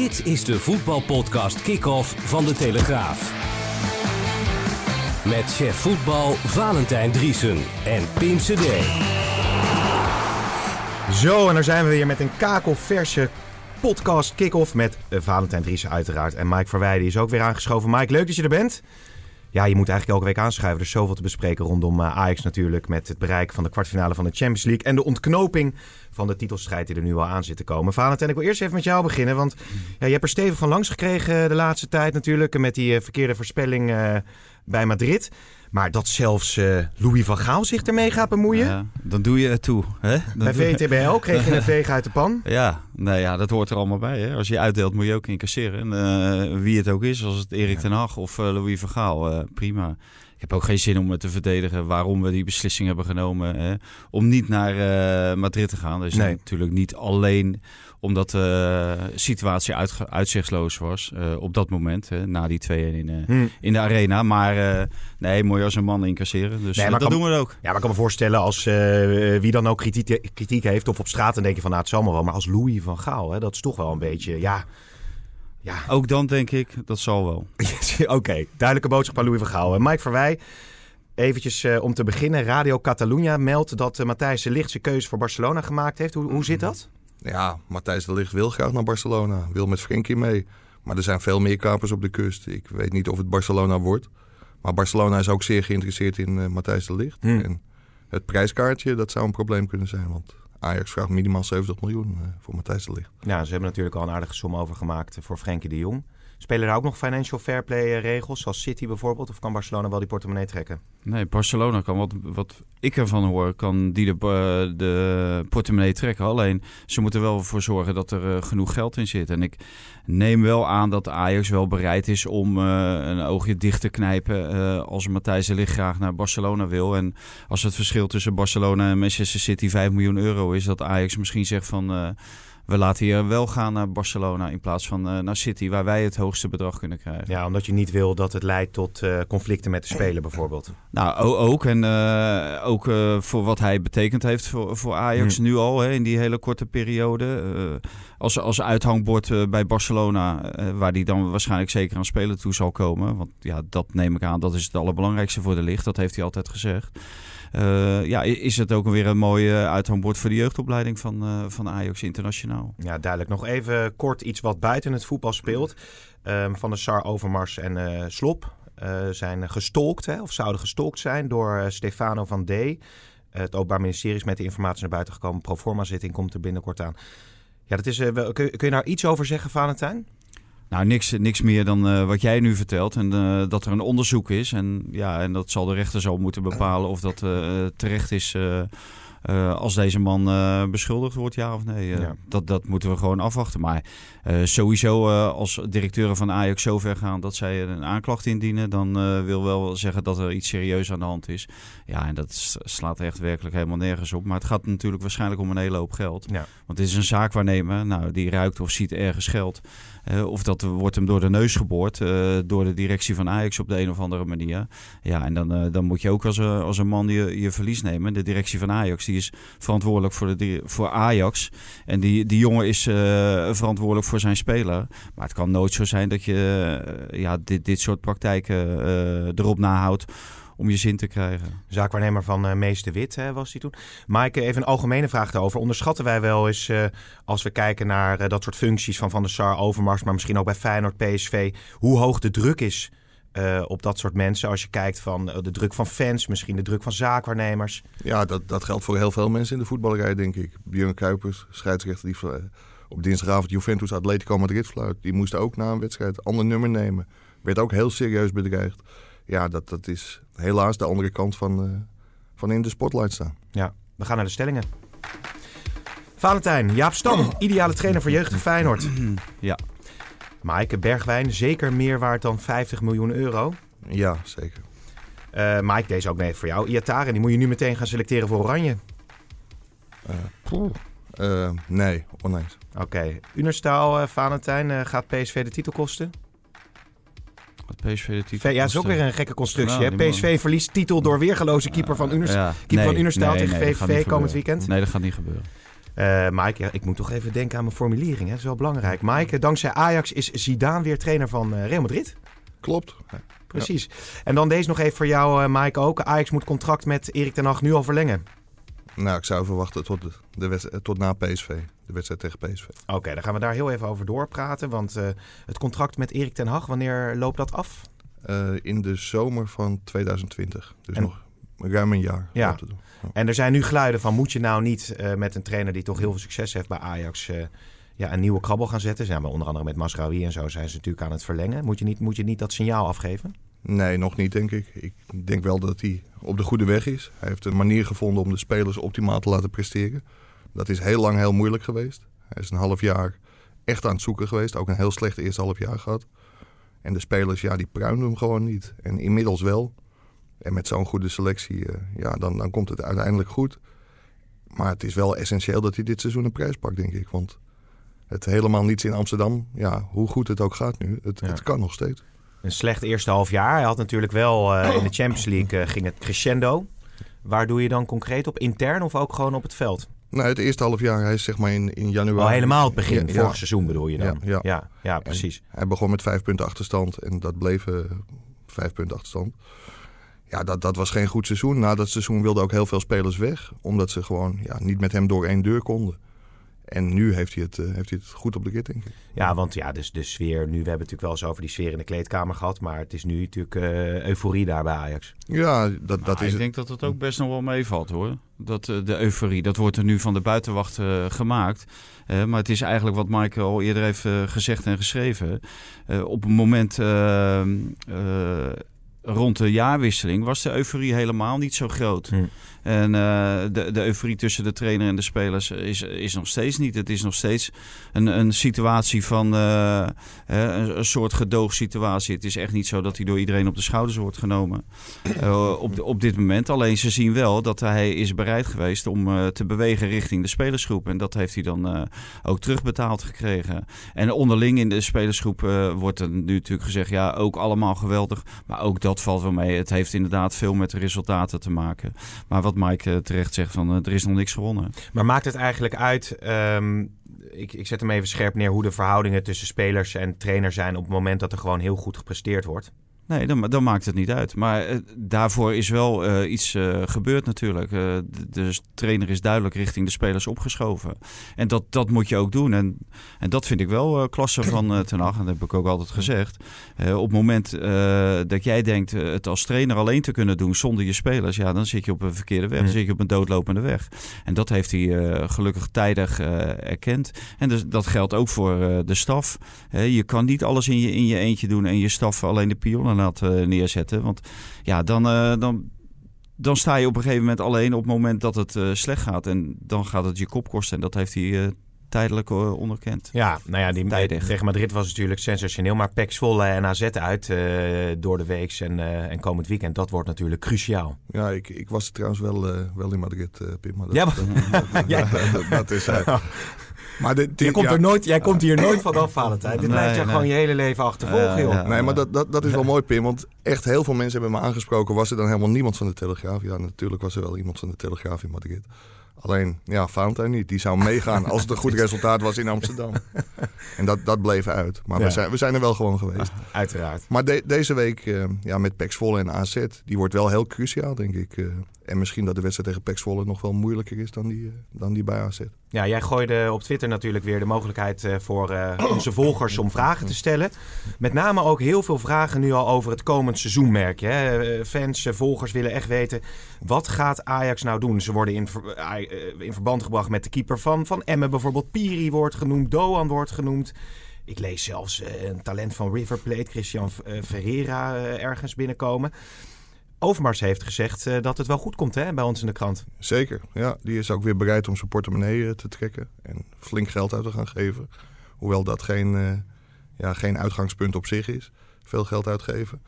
Dit is de voetbalpodcast Kick-Off van De Telegraaf. Met chef voetbal Valentijn Driesen en Pim CD. Zo, en daar zijn we weer met een kakelverse podcast kick-off met Valentijn Driesen uiteraard. En Mike Verweijden is ook weer aangeschoven. Mike, leuk dat je er bent. Ja, je moet eigenlijk elke week aanschuiven. Er is zoveel te bespreken rondom uh, Ajax natuurlijk. Met het bereik van de kwartfinale van de Champions League. En de ontknoping van de titelstrijd die er nu al aan zit te komen. Valentijn, ik wil eerst even met jou beginnen. Want ja, je hebt er stevig van langs gekregen de laatste tijd natuurlijk. Met die uh, verkeerde voorspelling uh, bij Madrid. Maar dat zelfs uh, Louis van Gaal zich ermee gaat bemoeien. Ja, dan doe je het toe. Hè? Bij VTBL kreeg je een veeg uit de pan. Ja, nou ja, dat hoort er allemaal bij. Hè? Als je uitdeelt moet je ook incasseren. En, uh, wie het ook is, als het Erik ten Hag of uh, Louis van Gaal, prima. Ik heb ook geen zin om het te verdedigen waarom we die beslissing hebben genomen hè? om niet naar Madrid te gaan. Dat is nee. natuurlijk niet alleen omdat de situatie uit, uitzichtsloos was op dat moment. Hè, na die 2-1 in, hmm. in de arena. Maar nee, mooi als een man incasseren. Dus nee, dat kan, doen we ook. Ja, maar ik kan me voorstellen als wie dan ook kritiek, kritiek, heeft of op straat. Denk je van nou het zal maar wel. Maar als Louis van Gaal, hè, dat is toch wel een beetje... Ja, ja. Ook dan denk ik, dat zal wel. Oké, okay, duidelijke boodschap aan Louis van Gaal. Mike Verwij, eventjes uh, om te beginnen. Radio Catalunya meldt dat uh, Matthijs de Ligt zijn keuze voor Barcelona gemaakt heeft. Hoe, hoe zit dat? Ja, Matthijs de Ligt wil graag naar Barcelona. Wil met Frenkie mee. Maar er zijn veel meer kapers op de kust. Ik weet niet of het Barcelona wordt. Maar Barcelona is ook zeer geïnteresseerd in uh, Matthijs de Ligt. Hmm. En het prijskaartje, dat zou een probleem kunnen zijn. Want Ajax vraagt minimaal 70 miljoen uh, voor Matthijs de Ligt. Ja, ze hebben natuurlijk al een aardige som overgemaakt voor Frenkie de Jong. Spelen er ook nog financial fair play regels, zoals City bijvoorbeeld? Of kan Barcelona wel die portemonnee trekken? Nee, Barcelona kan, wat, wat ik ervan hoor, kan die de, de portemonnee trekken. Alleen, ze moeten wel voor zorgen dat er uh, genoeg geld in zit. En ik neem wel aan dat Ajax wel bereid is om een oogje dicht te knijpen als Matthijs de Ligt graag naar Barcelona wil. En als het verschil tussen Barcelona en Manchester City 5 miljoen euro is, dat Ajax misschien zegt van we laten hier wel gaan naar Barcelona in plaats van uh, naar City, waar wij het hoogste bedrag kunnen krijgen. Ja, omdat je niet wil dat het leidt tot uh, conflicten met de speler bijvoorbeeld. Nou, ook. En uh, ook voor wat hij betekend heeft voor, voor Ajax hmm. nu al, hè, in die hele korte periode. als, als uithangbord bij Barcelona, waar die dan waarschijnlijk zeker aan spelen toe zal komen. Want ja, dat neem ik aan, dat is het allerbelangrijkste voor de licht. Dat heeft hij altijd gezegd. Ja, is het ook weer een mooie uithangbord voor de jeugdopleiding van, van Ajax Internationaal. Ja, duidelijk. Nog even kort iets wat buiten het voetbal speelt. Um, van de Sar Overmars en uh, Slop zijn gestolkt, hè, of zouden gestolkt zijn door Stefano van D. het Openbaar Ministerie is met de informatie naar buiten gekomen. Proforma zitting komt er binnenkort aan. Ja, dat is, kun, kun je daar iets over zeggen, Valentijn? Nou, niks, niks meer dan uh, wat jij nu vertelt. En uh, dat er een onderzoek is. En, ja, en dat zal de rechter zo moeten bepalen of dat uh, terecht is uh, als deze man uh, beschuldigd wordt, ja of nee. Ja. dat, dat moeten we gewoon afwachten. Maar sowieso als directeuren van Ajax zo ver gaan dat zij een aanklacht indienen, dan wil wel zeggen dat er iets serieus aan de hand is. Ja, en dat slaat echt werkelijk helemaal nergens op. Maar het gaat natuurlijk waarschijnlijk om een hele hoop geld. Ja. Want het is een zaakwaarnemer, nou, die ruikt of ziet ergens geld. of dat wordt hem door de neus geboord door de directie van Ajax op de een of andere manier. Ja, en dan, dan moet je ook als, als een man je, je verlies nemen. De directie van Ajax die is verantwoordelijk voor, de, voor Ajax. En die, die jongen is uh, verantwoordelijk voor zijn speler. Maar het kan nooit zo zijn dat je uh, ja, dit, dit soort praktijken uh, erop nahoudt om je zin te krijgen. Zaakwaarnemer van uh, Mees Wit hè, was hij toen. Maaike, even een algemene vraag daarover. Onderschatten wij wel eens, als we kijken naar dat soort functies van Van der Sar, Overmars... maar misschien ook bij Feyenoord, PSV... hoe hoog de druk is uh, op dat soort mensen. Als je kijkt van uh, de druk van fans, misschien de druk van zaakwaarnemers. Ja, dat, dat geldt voor heel veel mensen in de voetballerij, denk ik. Björn Kuipers, scheidsrechter die uh, op dinsdagavond Juventus Atletico Madrid fluit. Die moest ook na een wedstrijd ander nummer nemen. Werd ook heel serieus bedreigd. Ja, dat, dat is helaas de andere kant van, van in de spotlight staan. Ja, we gaan naar de stellingen. Valentijn, Jaap Stam, ideale trainer voor jeugd Feyenoord. Ja, Maaike Bergwijn, zeker meer waard dan 50 miljoen euro? Ja, zeker. Uh, Mike, deze ook nee voor jou. Iataren, die moet je nu meteen gaan selecteren voor Oranje. Uh, uh, nee, oneens. Oké. Okay. Unerstaal, Valentijn, gaat PSV de titel kosten? PSV de titel Ja, dat is ook weer een gekke constructie. Nou, PSV man... verliest titel door weergeloze keeper van, Uners ja, keeper nee, van Unerstaal nee, tegen nee, VVV komend weekend. Nee, dat gaat niet gebeuren. Uh, Mike, ja, ik moet toch even denken aan mijn formulering. Hè? Dat is wel belangrijk. Mike, dankzij Ajax is Zidane weer trainer van uh, Real Madrid. Klopt. Precies. En dan deze nog even voor jou, uh, Mike, ook. Ajax moet contract met Erik ten Hag nu al verlengen. Nou, ik zou verwachten tot, de, de tot na PSV. De wedstrijd tegen PSV. Oké, dan gaan we daar heel even over doorpraten. Want het contract met Erik ten Hag, wanneer loopt dat af? in de zomer van 2020. Dus nog ruim een jaar. Ja. En er zijn nu geluiden van moet je nou niet uh, met een trainer die toch heel veel succes heeft bij Ajax uh, ja, een nieuwe krabbel gaan zetten. Zijn we onder andere met Masraoui en zo zijn ze natuurlijk aan het verlengen. Moet je niet, moet je niet dat signaal afgeven? Nee, nog niet denk ik. Ik denk wel dat hij op de goede weg is. Hij heeft een manier gevonden om de spelers optimaal te laten presteren. Dat is heel lang heel moeilijk geweest. Hij is een half jaar echt aan het zoeken geweest. Ook een heel slecht eerste half jaar gehad. En de spelers, ja, die pruimen hem gewoon niet. En inmiddels wel. En met zo'n goede selectie, uh, ja, dan, dan komt het uiteindelijk goed. Maar het is wel essentieel dat hij dit seizoen een prijs pakt, denk ik. Want het helemaal niets in Amsterdam, ja, hoe goed het ook gaat nu, het, het kan nog steeds. Een slecht eerste half jaar. Hij had natuurlijk wel uh, in de Champions League uh, ging het crescendo. Waar doe je dan concreet op? Intern of ook gewoon op het veld? Nou, het eerste half jaar, hij is zeg maar in, in januari. Oh, helemaal het begin, ja, vorig seizoen bedoel je dan? Ja, ja. ja, ja precies. En hij begon met vijf punten achterstand en dat bleef uh, vijf punten achterstand. Ja, dat, dat was geen goed seizoen. Na dat seizoen wilden ook heel veel spelers weg. Omdat ze gewoon ja, niet met hem door één deur konden. En nu heeft hij het, uh, heeft hij het goed op de denk ik. Ja, want ja, dus de sfeer... Nu, we hebben het natuurlijk wel eens over die sfeer in de kleedkamer gehad. Maar het is nu natuurlijk uh, euforie daar bij Ajax. Ja, dat, dat nou, is Ik denk dat het ook best nog wel meevalt, hoor. Dat, uh, de euforie, dat wordt er nu van de buitenwacht gemaakt. maar het is eigenlijk wat Michael al eerder heeft gezegd en geschreven. op een moment rond de jaarwisseling was de euforie helemaal niet zo groot. En uh, de, de euforie tussen de trainer en de spelers is, is nog steeds niet. Het is nog steeds een, een situatie van uh, een, een, soort gedoogsituatie. Het is echt niet zo dat hij door iedereen op de schouders wordt genomen uh, op, op dit moment. Alleen ze zien wel dat hij is bereid geweest om te bewegen richting de spelersgroep. En dat heeft hij dan ook terugbetaald gekregen. En onderling in de spelersgroep wordt er nu natuurlijk gezegd... ja, ook allemaal geweldig, maar ook dat valt wel mee. Het heeft inderdaad veel met de resultaten te maken. Maar wat Mike uh, terecht zegt, van uh, er is nog niks gewonnen. Maar maakt het eigenlijk uit, um, ik, ik zet hem even scherp neer, hoe de verhoudingen tussen spelers en trainer zijn op het moment dat er gewoon heel goed gepresteerd wordt? Nee, dan, dan, maakt het niet uit. Maar uh, daarvoor is wel uh, iets uh, gebeurd natuurlijk. de, de, trainer is duidelijk richting de spelers opgeschoven. En dat, dat moet je ook doen. En, en dat vind ik wel klasse van Ten Hag. En dat heb ik ook altijd gezegd. op het moment dat jij denkt het als trainer alleen te kunnen doen zonder je spelers... ja, dan zit je op een verkeerde weg. Dan zit je op een doodlopende weg. En dat heeft hij gelukkig tijdig erkend. En dus, dat geldt ook voor de staf. je kan niet alles in je, in je eentje doen en je staf alleen de pionnen uh, neerzetten. Want ja, dan, uh, dan, dan sta je op een gegeven moment alleen op het moment dat het uh, slecht gaat. En dan gaat het je kop kosten. En dat heeft hij tijdelijk onderkend. Ja, nou ja, die Tijdig. tegen Madrid was natuurlijk sensationeel. Maar PEC Zwolle en AZ uit door de weeks en, en komend weekend. Dat wordt natuurlijk cruciaal. Ja, ik, ik was trouwens wel, wel in Madrid, Pim. Maar dat, ja, maar... dat, ja. dat, dat is... Maar de, de, jij, komt er nooit, jij komt hier nooit vanaf, Valentijn. Dit nee, blijft je nee. gewoon je hele leven achtervolgen, joh. nee, maar dat, dat, dat is wel mooi, Pim. Want echt heel veel mensen hebben me aangesproken. Was er dan helemaal niemand van de Telegraaf? Ja, natuurlijk was er wel iemand van de Telegraaf in Madrid. Alleen, ja, Valentijn niet. Die zou meegaan als het een goed resultaat was in Amsterdam. En dat, dat bleef uit. Maar ja. we, zijn, we zijn er wel gewoon geweest. Ah, uiteraard. Maar de, deze week, uh, ja, met Pex Volle en AZ, die wordt wel heel cruciaal, denk ik. Uh, en misschien dat de wedstrijd tegen Pex Volle nog wel moeilijker is dan die, uh, dan die bij AZ. Ja, jij gooide op Twitter natuurlijk weer de mogelijkheid voor onze volgers om vragen te stellen. Met name ook heel veel vragen nu al over het komend seizoen, merk je. Fans, volgers willen echt weten, wat gaat Ajax nou doen? Ze worden in, in verband gebracht met de keeper van, van Emmen bijvoorbeeld. Piri wordt genoemd, Doan wordt genoemd. Ik lees zelfs een talent van River Plate, Christian Ferreira, ergens binnenkomen. Overmars heeft gezegd dat het wel goed komt hè, bij ons in de krant. Zeker, ja. Die is ook weer bereid om zijn portemonnee te trekken en flink geld uit te gaan geven. Hoewel dat geen, ja, geen uitgangspunt op zich is. Veel geld uitgeven.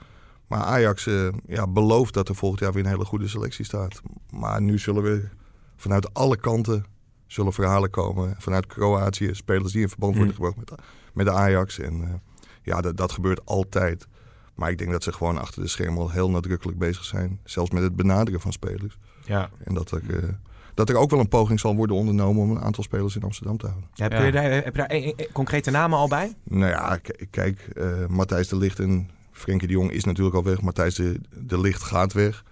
Maar Ajax ja, belooft dat er volgend jaar weer een hele goede selectie staat. Maar nu zullen we vanuit alle kanten zullen verhalen komen. Vanuit Kroatië, spelers die in verband worden hmm. gebracht met, met de Ajax. En ja, dat, dat gebeurt altijd. Maar ik denk dat ze gewoon achter de schermen al heel nadrukkelijk bezig zijn. Zelfs met het benaderen van spelers. Ja. En dat er, uh, dat er ook wel een poging zal worden ondernomen om een aantal spelers in Amsterdam te houden. Ja, heb, Ja. Je daar, heb je daar een- een- concrete namen al bij? Nou ja, kijk, eh, Matthijs de Ligt en Frenkie de Jong is natuurlijk al weg. Matthijs de, de Ligt gaat weg.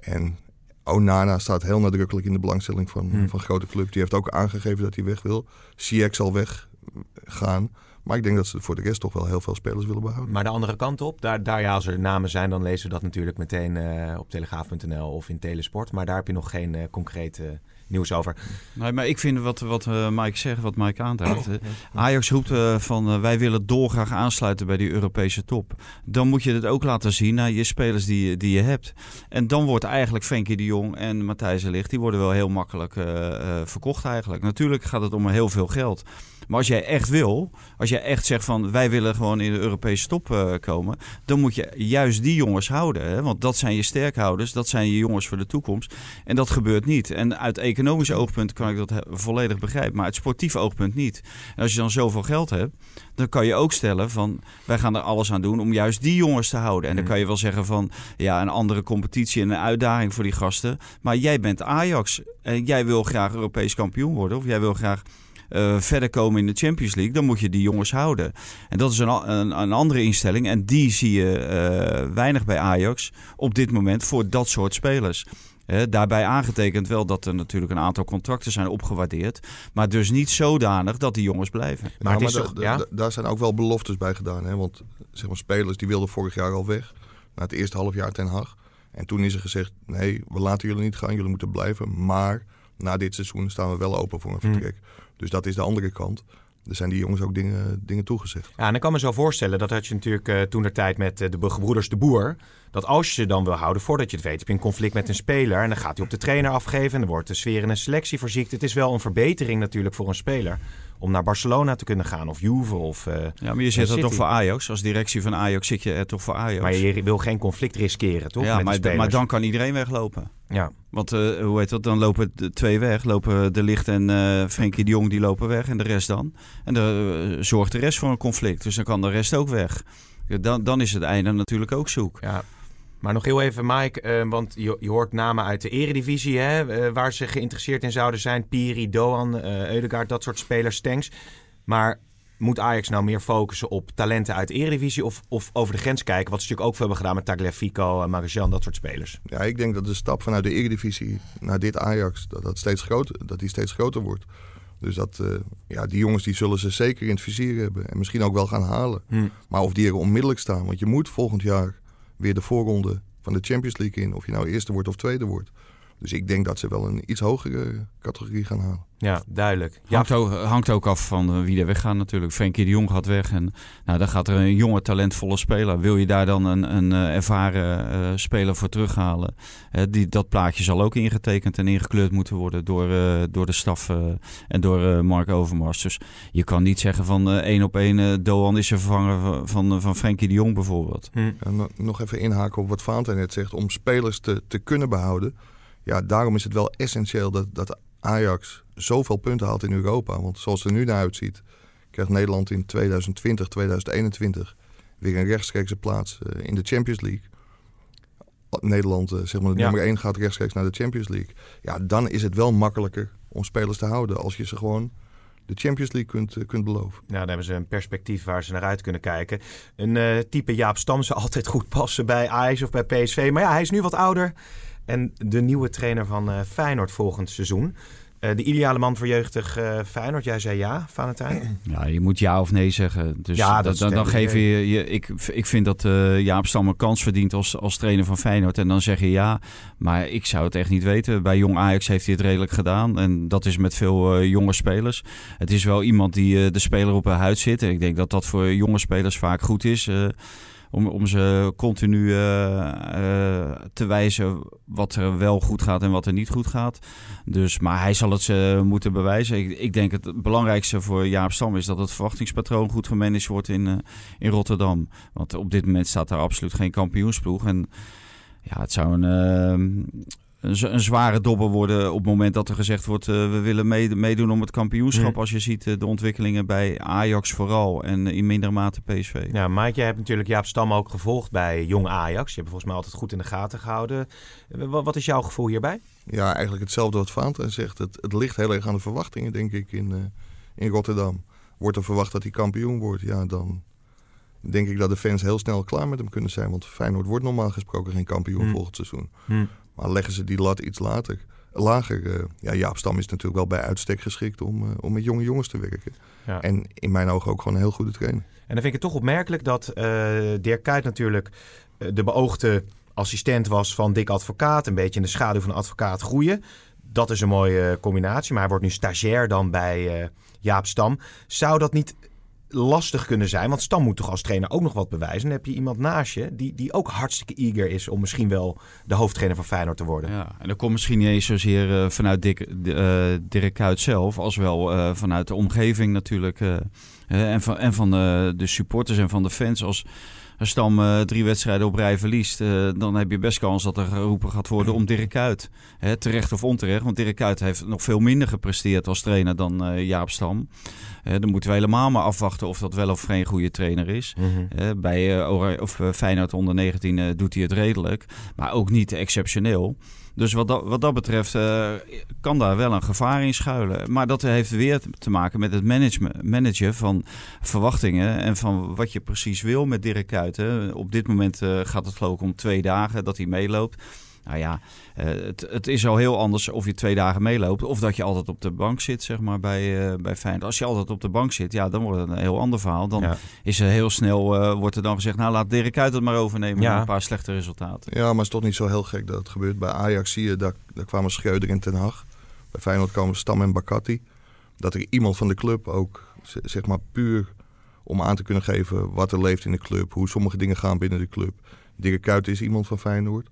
En Onana staat heel nadrukkelijk in de belangstelling van, Hmm. van grote club. Die heeft ook aangegeven dat hij weg wil. Ziyech zal weggaan. Maar ik denk dat ze voor de rest toch wel heel veel spelers willen behouden. Maar de andere kant op, daar, daar ja, als er namen zijn, dan lezen we dat natuurlijk meteen eh, op telegraaf.nl of in Telesport. Maar daar heb je nog geen eh, concrete nieuws over. Nee, maar ik vind wat, wat eh, Mike zegt, wat Mike aandraagt. eh, Ajax roept eh, van eh, wij willen dolgraag aansluiten bij die Europese top. Dan moet je het ook laten zien naar je spelers die, je- die je hebt. En dan wordt eigenlijk Frenkie de Jong en Matthijs de Ligt, die worden wel heel makkelijk eh, eh, verkocht eigenlijk. Natuurlijk gaat het om heel veel geld. Maar als jij echt wil, als jij echt zegt van wij willen gewoon in de Europese top eh, komen, dan moet je juist die jongens houden. Hè? Want dat zijn je sterkhouders, dat zijn je jongens voor de toekomst. En dat gebeurt niet. En uit economisch oogpunt kan ik dat volledig begrijpen, maar uit sportief oogpunt niet. En als je dan zoveel geld hebt, dan kan je ook stellen van wij gaan er alles aan doen om juist die jongens te houden. En dan Mm. kan je wel zeggen van ja, een andere competitie en een uitdaging voor die gasten. Maar jij bent Ajax en jij wil graag Europees kampioen worden of jij wil graag eh, verder komen in de Champions League, dan moet je die jongens houden. En dat is een, een, een andere instelling. En die zie je eh, weinig bij Ajax op dit moment voor dat soort spelers. Hè, daarbij aangetekend wel dat er natuurlijk een aantal contracten zijn opgewaardeerd. Maar dus niet zodanig dat die jongens blijven. Maar Ja, toch- ja? daar zijn ook wel beloftes bij gedaan. Hè? Want zeg maar, spelers die wilden vorig jaar al weg. Na het eerste half jaar ten Hag. En toen is er gezegd, nee, we laten jullie niet gaan. Jullie moeten blijven. Maar na dit seizoen staan we wel open voor een Hmm. vertrek. Dus dat is de andere kant. Er zijn die jongens ook dingen, dingen toegezegd. Ja, en ik kan me zo voorstellen dat had je natuurlijk eh, toen de tijd met eh, de gebroeders de Boer. Dat als je ze dan wil houden, voordat je het weet, heb je een conflict met een speler. En dan gaat hij op de trainer afgeven. En dan wordt de sfeer in een selectie verziekt. Het is wel een verbetering natuurlijk voor een speler. Om naar Barcelona te kunnen gaan of Juve of... eh, Ja, maar je zit er toch voor Ajax. Als directie van Ajax zit je er toch voor Ajax. maar je wil geen conflict riskeren, toch? ja, maar, maar dan kan iedereen weglopen. Ja. Want eh, hoe heet dat? Dan lopen de twee weg. Lopen De Licht en eh Frenkie de Jong die lopen weg. En de rest dan. En dan zorgt de rest voor een conflict. Dus dan kan de rest ook weg. Dan, dan is het einde natuurlijk ook zoek. Ja. Maar nog heel even, Mike, eh, want je, je hoort namen uit de eredivisie, hè, eh, waar ze geïnteresseerd in zouden zijn. Piri, Doan, eh Eudegaard, dat soort spelers, Stenks. Maar moet Ajax nou meer focussen op talenten uit de eredivisie of, of over de grens kijken? Wat ze natuurlijk ook veel hebben gedaan met Tagliafico en dat soort spelers. Ja, ik denk dat de stap vanuit de Eredivisie naar dit Ajax, dat, dat, steeds groter, dat die steeds groter wordt. Dus dat, ja, die jongens die zullen ze zeker in het vizier hebben. En misschien ook wel gaan halen. Hm. Maar of die er onmiddellijk staan. Want je moet volgend jaar weer de voorronde van de Champions League in. Of je nou eerste wordt of tweede wordt. Dus ik denk dat ze wel een iets hogere categorie gaan halen. Ja, duidelijk. Ja, Hangt ook, hangt ook af van eh, wie er weggaat natuurlijk. Frenkie de Jong gaat weg. En nou, dan gaat er een jonge, talentvolle speler. Wil je daar dan een, een eh, ervaren eh, speler voor terughalen? Hè, die, dat plaatje zal ook ingetekend en ingekleurd moeten worden door, eh, door de staf eh, en door eh, Mark Overmars. Dus je kan niet zeggen van eh, één op één eh, Doan is een vervanger van, van, van Frenkie de Jong bijvoorbeeld. hm. En no- nog even inhaken op wat Vaanta net zegt. Om spelers te, te kunnen behouden. Ja, daarom is het wel essentieel dat, dat Ajax zoveel punten haalt in Europa. Want zoals het er nu naar uitziet, krijgt Nederland in 2020, 2021 weer een rechtstreekse plaats eh, in de Champions League. Nederland, eh, zeg maar, de Ja. nummer 1 gaat rechtstreeks naar de Champions League. Ja, dan is het wel makkelijker om spelers te houden als je ze gewoon de Champions League kunt, eh, kunt beloven. Nou, dan hebben ze een perspectief waar ze naar uit kunnen kijken. Een type Jaap Stam zou altijd goed passen bij Ajax of bij PSV. Maar ja, hij is nu wat ouder. En de nieuwe trainer van eh, Feyenoord volgend seizoen. Eh, de ideale man voor jeugdig eh, Feyenoord. Jij zei ja, Valentijn. Ja, je moet ja of nee zeggen. Dus Ja, dat dan, dan, geef je, je ik, ik vind dat eh, Jaap Stam een kans verdient als, als trainer van Feyenoord. En dan zeg je ja. Maar ik zou het echt niet weten. Bij Jong Ajax heeft hij het redelijk gedaan. En dat is met veel jonge spelers. Het is wel iemand die de speler op haar huid zit. En ik denk dat dat voor jonge spelers vaak goed is. Eh, om, om ze continu eh, eh, te wijzen wat er wel goed gaat en wat er niet goed gaat. Dus, maar hij zal het ze moeten bewijzen. Ik, ik denk het belangrijkste voor Jaap Stam is dat het verwachtingspatroon goed gemanaged wordt in, eh, in Rotterdam. Want op dit moment staat daar absoluut geen kampioensploeg. En ja, het zou een, een, zware dobber worden op het moment dat er gezegd wordt... eh, we willen mee- meedoen om het kampioenschap. Hmm. Als je ziet eh, de ontwikkelingen bij Ajax vooral en in mindere mate PSV. Ja, Mike, jij hebt natuurlijk Jaap Stam ook gevolgd bij Jong Ajax. Je hebt volgens mij altijd goed in de gaten gehouden. Eh, Wat, wat is jouw gevoel hierbij? Ja, eigenlijk hetzelfde wat Vaanten zegt. Het, het ligt heel erg aan de verwachtingen, denk ik, in, eh, in Rotterdam. Wordt er verwacht dat hij kampioen wordt, ja, dan denk ik dat de fans heel snel klaar met hem kunnen zijn. Want Feyenoord wordt normaal gesproken geen kampioen Hmm. volgend seizoen. Hm. Maar leggen ze die lat iets later, lager. eh, ja, Jaap Stam is natuurlijk wel bij uitstek geschikt om, eh, om met jonge jongens te werken. Ja. En in mijn ogen ook gewoon een heel goede trainer. En dan vind ik het toch opmerkelijk dat eh Dirk Kuyt natuurlijk de beoogde assistent was van Dick Advocaat. Een beetje in de schaduw van de advocaat groeien. Dat is een mooie combinatie. Maar hij wordt nu stagiair dan bij eh, Jaap Stam. Zou dat niet lastig kunnen zijn? Want Stam moet toch als trainer ook nog wat bewijzen. Dan heb je iemand naast je die, die ook hartstikke eager is om misschien wel de hoofdtrainer van Feyenoord te worden. Ja, en dat komt misschien niet eens zozeer eh, vanuit eh, Dirk Kuyt zelf, als wel eh, vanuit de omgeving natuurlijk. en van, en van de supporters en van de fans. Als een stam eh, drie wedstrijden op rij verliest, eh, dan heb je best kans dat er geroepen gaat worden om Dirk Kuyt. Hè, terecht of onterecht, want Dirk Kuyt heeft nog veel minder gepresteerd als trainer dan eh, Jaap Stam. Dan moeten we helemaal maar afwachten of dat wel of geen goede trainer is. Mhm. Bij of, Feyenoord onder 19 eh, doet hij het redelijk, maar ook niet exceptioneel. Dus wat dat, wat dat betreft eh, kan daar wel een gevaar in schuilen. Maar dat heeft weer te maken met het management, managen van verwachtingen en van wat je precies wil met Dirk Kuyt. hè. Op dit moment eh, gaat het geloof ik om twee dagen dat hij meeloopt. Nou ja, eh, het, het is al heel anders of je twee dagen meeloopt of dat je altijd op de bank zit, zeg maar, bij, eh bij Feyenoord. Als je altijd op de bank zit, ja, dan wordt het een heel ander verhaal. Dan Ja. is er heel snel, eh, wordt er dan gezegd, nou laat Dirk Kuyt het maar overnemen Ja. met een paar slechte resultaten. Ja, maar het is toch niet zo heel gek dat het gebeurt. Bij Ajax zie je, daar, daar kwamen Schreuder en Ten Hag. Bij Feyenoord komen Stam en Bakati. Dat er iemand van de club ook, zeg maar puur om aan te kunnen geven wat er leeft in de club. Hoe sommige dingen gaan binnen de club. Dirk Kuyt is iemand van Feyenoord.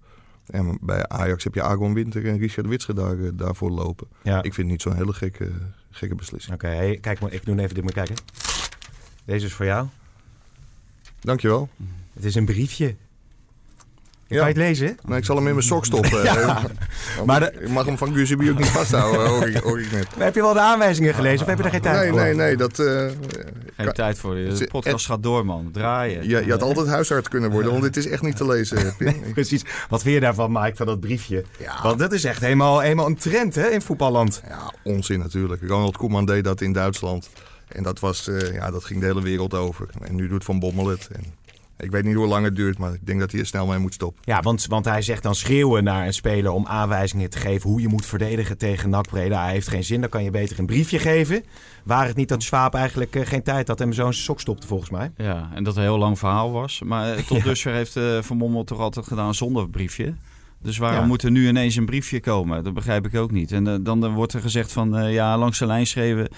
En bij Ajax heb je Aaron Winter en Richard Witsche daar, eh, daarvoor lopen. Ja. Ik vind het niet zo'n hele gekke, gekke beslissing. Oké, hey, kijk maar. Ik doe even dit maar kijken. Deze is voor jou. Dankjewel. Het is een briefje. Ja. Kan je het lezen? Nou, ik zal hem in mijn sok stoppen. Ja. Maar de- Ik mag hem van Guzebi ook niet vasthouden, hoor ik, hoor ik net. Maar heb je wel de aanwijzingen gelezen of heb je er geen tijd Nee, voor? nee, nee. Dat, eh, Geen Kan- tijd voor De podcast gaat door, man. Draaien. je, je had altijd huisarts kunnen worden, want dit is echt niet te lezen, Pim. Precies. Wat vind je daarvan, Mike, van dat briefje? Ja. Want dat is echt helemaal, helemaal een trend hè, in voetballand. Ja, onzin natuurlijk. Ronald Koeman deed dat in Duitsland. En dat, was, eh, ja, dat ging de hele wereld over. En nu doet Van Bommel het. En ik weet niet hoe lang het duurt, maar ik denk dat hij er snel mee moet stoppen. Ja, want, want hij zegt dan schreeuwen naar een speler om aanwijzingen te geven hoe je moet verdedigen tegen NAC Breda. Hij heeft geen zin, dan kan je beter een briefje geven. Waar het niet dat Swaap eigenlijk eh, geen tijd had en hem zo in zijn sok stopte volgens mij. Ja, en dat een heel lang verhaal was. Maar eh, tot Ja. dusver heeft eh Van Bommel toch altijd gedaan zonder briefje. Dus waarom Ja. moet er nu ineens een briefje komen? Dat begrijp ik ook niet. En dan eh, wordt er gezegd van, eh, ja, langs de lijn schreven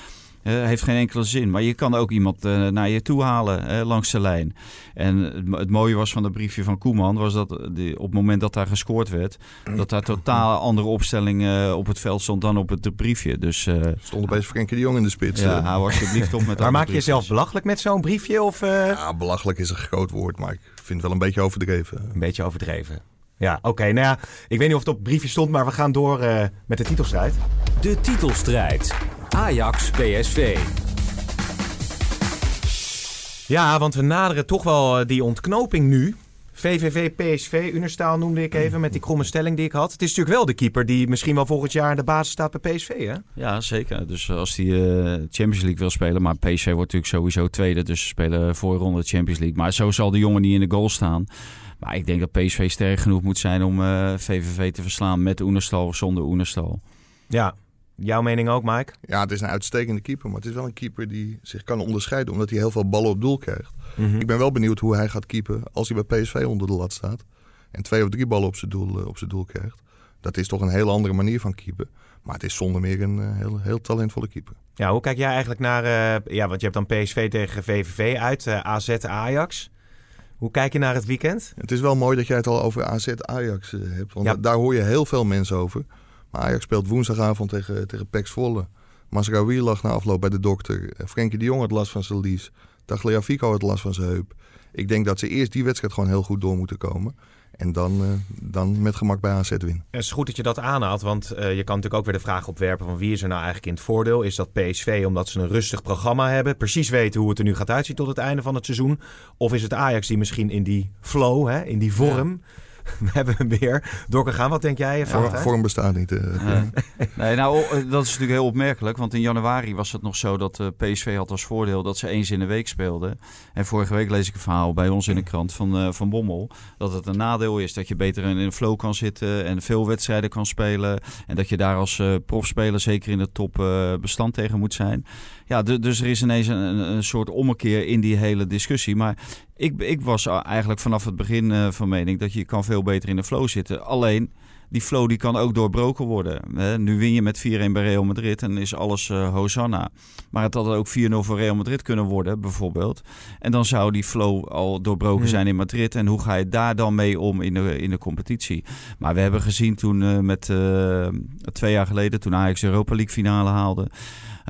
eh, heeft geen enkele zin. Maar je kan ook iemand eh, naar je toe halen eh, langs de lijn. En het, mo- het mooie was van het briefje van Koeman... was dat die, op het moment dat daar gescoord werd... dat daar totaal andere opstelling eh, op het veld stond dan op het briefje. Dus eh, Stond opeens Frenkie de Jong in de spits. ja, hou alsjeblieft op met Maar maak je jezelf belachelijk met zo'n briefje of eh, ja, belachelijk is een groot woord, maar ik vind het wel een beetje overdreven. een beetje overdreven? Ja, oké. nou ja, ik weet niet of het op het briefje stond, maar we gaan door eh, met de titelstrijd. De titelstrijd. Ajax PSV. Ja, want we naderen toch wel eh, die ontknoping nu. VVV, PSV, Unerstaal noemde ik even met die kromme stelling die ik had. Het is natuurlijk wel de keeper die misschien wel volgend jaar in de basis staat bij PSV, hè? Ja, zeker. Dus als hij eh, Champions League wil spelen, maar PSV wordt natuurlijk sowieso tweede, dus ze spelen voorronde Champions League. Maar zo zal de jongen niet in de goal staan. Maar ik denk dat PSV sterk genoeg moet zijn om eh, VVV te verslaan met Oenerstal of zonder Oenerstal. Ja, jouw mening ook, Mike? Ja, het is een uitstekende keeper, maar het is wel een keeper die zich kan onderscheiden omdat hij heel veel ballen op doel krijgt. Mhm. Ik ben wel benieuwd hoe hij gaat keepen als hij bij PSV onder de lat staat. En twee of drie ballen op zijn doel, eh, op zijn doel krijgt. Dat is toch een hele andere manier van keepen. Maar het is zonder meer een eh, heel, heel talentvolle keeper. Ja, hoe kijk jij eigenlijk naar... eh, ja, want je hebt dan PSV tegen VVV uit, AZ Ajax. Hoe kijk je naar het weekend? Het is wel mooi dat jij het al over AZ Ajax hebt. Want Ja. daar hoor je heel veel mensen over. Ajax speelt woensdagavond tegen, tegen PEC Zwolle. Masraoui lag na afloop bij de dokter. Eh, Frenkie de Jong had last van zijn lies. Tagliafico had last van zijn heup. Ik denk dat ze eerst die wedstrijd gewoon heel goed door moeten komen. En dan, uh, dan met gemak bij AZ winnen. Het is goed dat je dat aanhaalt, want uh, je kan natuurlijk ook weer de vraag opwerpen van wie is er nou eigenlijk in het voordeel? Is dat PSV omdat ze een rustig programma hebben, precies weten hoe het er nu gaat uitzien tot het einde van het seizoen? Of is het Ajax die misschien in die flow, hè, in die vorm... Ja we hebben hem weer doorgegaan. Wat denk jij? Vorm, vorm bestaat niet. Uh, nee, nou, dat is natuurlijk heel opmerkelijk. Want in januari was het nog zo dat uh, PSV had als voordeel dat ze eens in de week speelden. En vorige week lees ik een verhaal bij ons in de krant van, uh, van Bommel. Dat het een nadeel is dat je beter in een flow kan zitten en veel wedstrijden kan spelen. En dat je daar als profspeler zeker in de top bestand tegen moet zijn. Ja, dus er is ineens een, een, soort ommekeer in die hele discussie. Maar ik, ik was eigenlijk vanaf het begin uh, van mening dat je kan veel beter in de flow zitten. Alleen, die flow die kan ook doorbroken worden. nu win je met 4-1 bij Real Madrid en is alles uh, Hosanna. Maar het had ook 4-0 voor Real Madrid kunnen worden, bijvoorbeeld. En dan zou die flow al doorbroken hmm. zijn in Madrid. En hoe ga je daar dan mee om in de, in de competitie? Maar we hebben gezien toen uh, met twee jaar geleden, toen Ajax Europa League finale haalde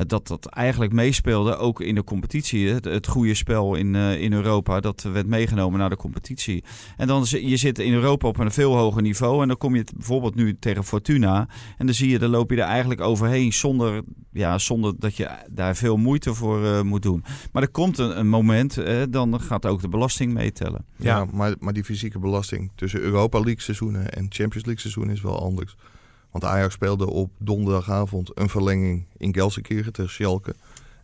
dat dat eigenlijk meespeelde, ook in de competitie. Het, het goede spel in, uh, in Europa, dat werd meegenomen naar de competitie. En dan je zit in Europa op een veel hoger niveau. En dan kom je bijvoorbeeld nu tegen Fortuna. En dan zie je, dan loop je er eigenlijk overheen zonder, ja, zonder dat je daar veel moeite voor uh, moet doen. Maar er komt een, een moment, eh, dan gaat ook de belasting meetellen. Ja, ja, maar, maar die fysieke belasting tussen Europa League seizoenen en Champions League seizoenen is wel anders. Want Ajax speelde op donderdagavond een verlenging in Gelsenkirchen tegen Schalke.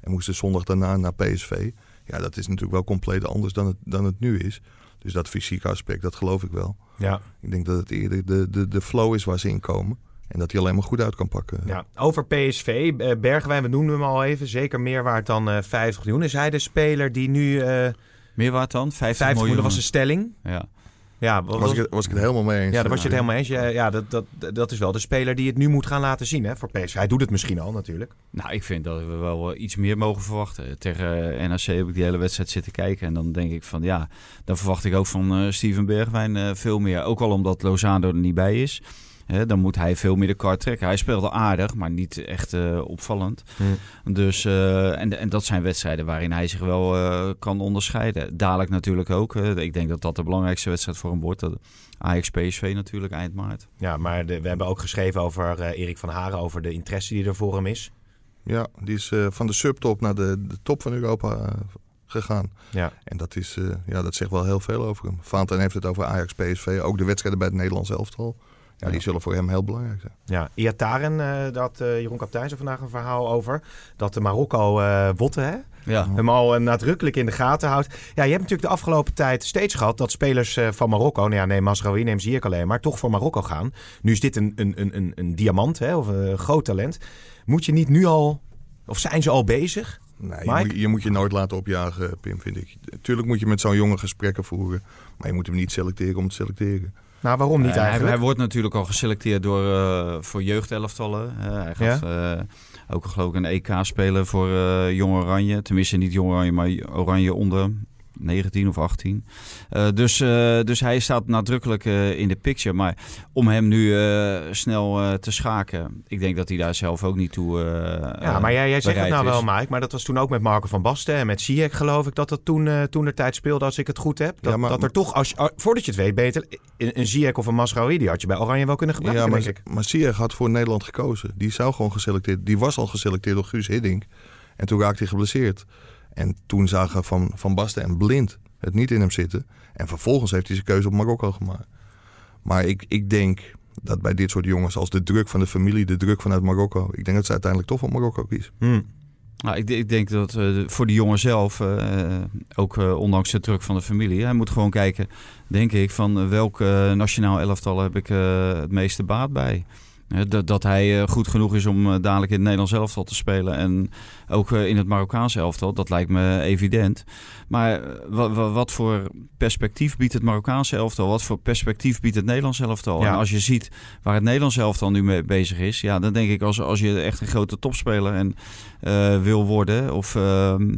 En moest zondag daarna naar PSV. Ja, dat is natuurlijk wel compleet anders dan het, dan het nu is. Dus dat fysieke aspect, dat geloof ik wel. Ja. Ik denk dat het eerder de, de, de flow is waar ze in komen. En dat hij alleen maar goed uit kan pakken. Ja, over PSV. Eh, Bergwijn, we noemden hem al even. Zeker meer waard dan uh, eh, 50 miljoen. Is hij de speler die nu... Uh, meer waard dan? 50, 50 miljoen. Dat was de stelling. Ja. Ja, was, was, ik, was ik het helemaal mee eens. Ja, daar was je het helemaal eens. Ja, ja dat, dat, dat is wel de speler die het nu moet gaan laten zien hè, voor PSV. Hij doet het misschien al natuurlijk. Nou, ik vind dat we wel iets meer mogen verwachten. Tegen NAC heb ik die hele wedstrijd zitten kijken. En dan denk ik van ja, dan verwacht ik ook van uh, Steven Bergwijn uh, veel meer. Ook al omdat Lozano er niet bij is dan moet hij veel meer de kar trekken. Hij speelde aardig, maar niet echt uh, opvallend. Dus, uh, en, en dat zijn wedstrijden waarin hij zich wel uh, kan onderscheiden. Dadelijk natuurlijk ook. ik denk dat dat de belangrijkste wedstrijd voor hem wordt. Ajax PSV natuurlijk eind maart. Ja, maar de, we hebben ook geschreven over Erik van Haren, over de interesse die er voor hem is. Ja, die is van de subtop naar de, de top van Europa gegaan. Ja. En dat, is, ja, dat zegt wel heel veel over hem. Vaanten heeft het over Ajax PSV, ook de wedstrijden bij het Nederlands elftal. Ja, die zullen voor hem heel belangrijk zijn. Ja, Iataren, uh, dat uh, Jeroen Kaptein er vandaag een verhaal over. Dat de Marokko uh, Botten, hè? Ja. hem al nadrukkelijk in de gaten houdt. Ja, je hebt natuurlijk de afgelopen tijd steeds gehad dat spelers van Marokko, nou ja, nee, Masraoui neem ik alleen, maar toch voor Marokko gaan. Nu is dit een, een, een, een, een diamant, hè, of een groot talent. Moet je niet nu al, of zijn ze al bezig? Nee, je moet, je moet, je nooit laten opjagen, Pim, vind ik. Tuurlijk moet je met zo'n jongen gesprekken voeren, maar je moet hem niet selecteren om te selecteren. Nou, waarom niet eigenlijk? Hij, hij, wordt natuurlijk al geselecteerd door, uh, voor jeugdelftallen. Hij gaat ja? uh, ook geloof ik een EK spelen voor Jong Oranje. Tenminste niet Jong Oranje, maar Oranje onder 19 of 18. Uh, eh, dus, uh, dus hij staat nadrukkelijk uh, in de picture. Maar om hem nu snel te schaken, ik denk dat hij daar zelf ook niet toe. ja, maar jij, jij zegt het nou wel, Mike. Maar dat was toen ook met Marco van Basten en met Ziyech, geloof ik, dat dat toen, toen de tijd speelde, als ik het goed heb. Dat, ja, maar, dat er toch, als, voordat je het weet, beter een, een Ziyech of een Masraoui, die had je bij Oranje wel kunnen gebruiken. Ja, maar, denk ik. maar Ziyech had voor Nederland gekozen. Die zou gewoon geselecteerd, die was al geselecteerd door Guus Hiddink. En toen raakte hij geblesseerd. En toen zagen Van, van Basten en Blind het niet in hem zitten. En vervolgens heeft hij zijn keuze op Marokko gemaakt. Maar ik, ik denk dat bij dit soort jongens, als de druk van de familie, de druk vanuit Marokko, ik denk dat ze uiteindelijk toch voor Marokko kiezen. Hmm. Nou, ik, ik, denk dat uh, voor de jongen zelf, uh, ook uh, ondanks de druk van de familie, hij moet gewoon kijken, denk ik, van welk nationaal elftal heb ik het meeste baat bij. Dat, dat hij eh, goed genoeg is om eh, dadelijk in het Nederlands elftal te spelen. En ook eh, in het Marokkaanse elftal, dat lijkt me evident. Maar wat voor perspectief biedt het Marokkaanse elftal? Wat voor perspectief biedt het Nederlands elftal? En als je ziet waar het Nederlands elftal nu mee bezig is, ja, dan denk ik als, als je echt een grote topspeler en, wil worden. Of ehm,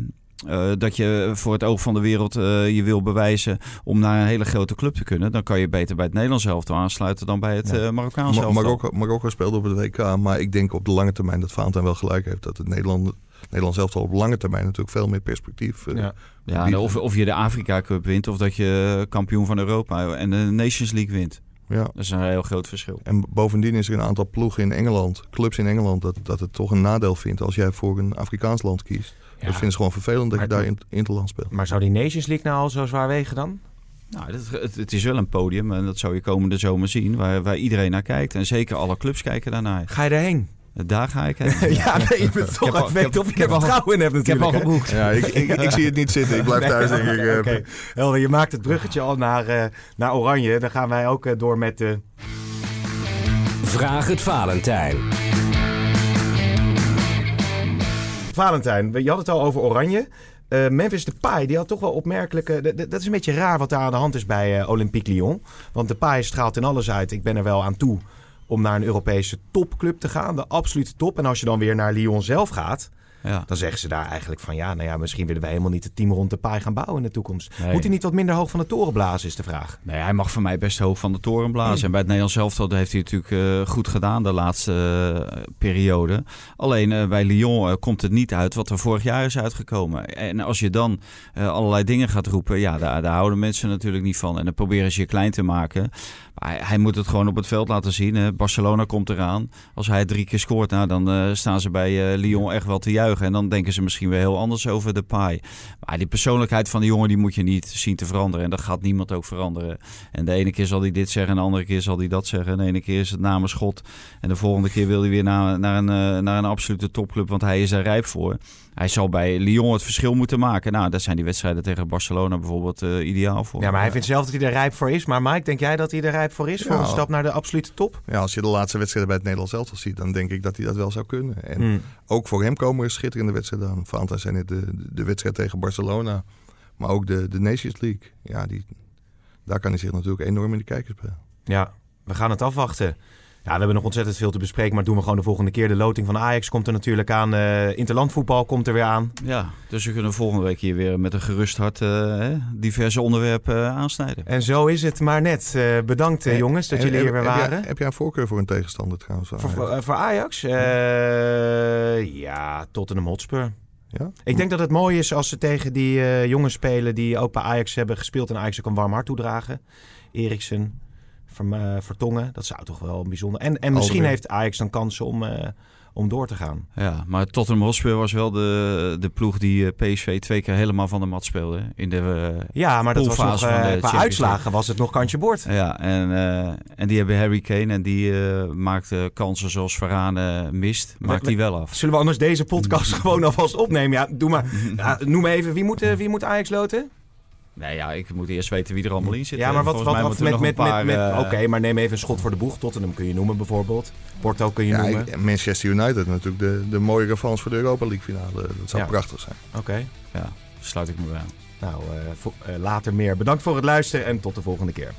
uh, dat je voor het oog van de wereld uh, je wil bewijzen om naar een hele grote club te kunnen, dan kan je beter bij het Nederlands elftal aansluiten dan bij het ja. uh, Marokkaanse elftal. Marokko, Marokko speelde op het WK, maar ik denk op de lange termijn dat Valentijn wel gelijk heeft dat het Nederland, Nederland zelf al op lange termijn natuurlijk veel meer perspectief. eh, Ja. Ja, biedt. of, of je de Afrika Cup wint of dat je kampioen van Europa en de Nations League wint. ja. Dat is een heel groot verschil. En bovendien is er een aantal ploegen in Engeland, clubs in Engeland, dat, dat het toch een nadeel vindt als jij voor een Afrikaans land kiest. Ja. Dat vinden ze gewoon vervelend dat je daar in, interland speelt. Maar zou die Nations League nou al zo zwaar wegen dan? Nou, dat, het, het is wel een podium en dat zou je komende zomer zien, waar, waar iedereen naar kijkt. En zeker alle clubs kijken daarnaar. Ga je daarheen? Daar ga ik heen. ja, nee, je bent toch heb al- ik heb- of je ik heb er al- vertrouwen in hebt Ik heb al geboekt. Ja, ik, ik, ik zie het niet zitten. Ik blijf Nee, thuis, denk ik. eh, Oké, helder. Je maakt het bruggetje al naar, eh, naar Oranje. Dan gaan wij ook eh, door met de... Vraag het Valentijn. Valentijn, je had het al over Oranje. Eh, Memphis Depay, die had toch wel opmerkelijke... Dat is een beetje raar wat daar aan de hand is bij eh, Olympique Lyon. Want Depay straalt in alles uit. Ik ben er wel aan toe om naar een Europese topclub te gaan. De absolute top. En als je dan weer naar Lyon zelf gaat... Ja. dan zeggen ze daar eigenlijk van... ja, nou ja, misschien willen wij helemaal niet het team rond Depay gaan bouwen in de toekomst. Nee. Moet hij niet wat minder hoog van de toren blazen, is de vraag. Nee, hij mag voor mij best hoog van de toren blazen. En bij het Nederlands elftal heeft hij natuurlijk eh, goed gedaan de laatste eh, periode. Alleen eh, bij Lyon komt het niet uit wat er vorig jaar is uitgekomen. En als je dan allerlei dingen gaat roepen, ja, daar, daar houden mensen natuurlijk niet van. En dan proberen ze je klein te maken. Hij, hij moet het gewoon op het veld laten zien. hè. Barcelona komt eraan. Als hij drie keer scoort, nou, dan eh, staan ze bij eh, Lyon echt wel te juichen. En dan denken ze misschien weer heel anders over de paai. Maar die persoonlijkheid van de jongen, die moet je niet zien te veranderen. En dat gaat niemand ook veranderen. En de ene keer zal hij dit zeggen, en de andere keer zal hij dat zeggen. En de ene keer is het namens God. En de volgende keer wil hij weer naar, naar, een, eh, naar een absolute topclub, want hij is daar rijp voor. Hij zal bij Lyon het verschil moeten maken. Nou, daar zijn die wedstrijden tegen Barcelona bijvoorbeeld ideaal voor. Ja, maar hij vindt zelf dat hij er rijp voor is. Maar Mike, denk jij dat hij er rijp voor is? Voor een stap naar de absolute top? Ja, als je de laatste wedstrijden bij het Nederlands elftal ziet, dan denk ik dat hij dat wel zou kunnen. En Hmm. ook voor hem komen er schitterende wedstrijden aan. Fanta zijn het de, de, de wedstrijd tegen Barcelona, maar ook de, de Nations League. Ja, die, daar kan hij zich natuurlijk enorm in de kijkers brengen. Ja, we gaan het afwachten. Ja, we hebben nog ontzettend veel te bespreken, maar doen we gewoon de volgende keer. De loting van Ajax komt er natuurlijk aan. eh interlandvoetbal komt er weer aan. Ja, dus we kunnen volgende week hier weer met een gerust hart eh, diverse onderwerpen eh, aansnijden. En zo is het maar net. Bedankt jongens dat jullie hier weer heb waren. Heb jij een voorkeur voor een tegenstander trouwens? Ajax? voor, voor Ajax? Ja, Tottenham Hotspur. ja? Ik denk dat het mooi is als ze tegen die jongens spelen die ook bij Ajax hebben gespeeld en Ajax ook een warm hart toedragen. Eriksen, Verm- eh, Vertongen, dat zou toch wel bijzonder. En, en misschien heeft Ajax dan kansen om, eh, om door te gaan. Ja, maar Tottenham Hotspur was wel de, de ploeg die eh, PSV twee keer helemaal van de mat speelde. In de, Ja, maar dat was nog, van de qua uitslagen was het nog kantje boord. ja, en, en die hebben Harry Kane en die maakte kansen zoals Varane mist, maakt we- die wel af. Zullen we anders deze podcast gewoon alvast opnemen? Ja, doe maar. Ja, noem even, wie moet, wie moet Ajax loten? Nee, ja, ik moet eerst weten wie er allemaal in zit. Ja, maar wat, wat met... met, met, eh, Oké, maar neem even een schot voor de boeg. Tottenham kun je noemen bijvoorbeeld. Porto kun je Ja, noemen. ik- Manchester United natuurlijk de, de mooie revanche voor de Europa League finale. Dat zou Ja. prachtig zijn. Oké. Ja, sluit ik me bij aan. Nou, eh, eh, later meer. Bedankt voor het luisteren en tot de volgende keer.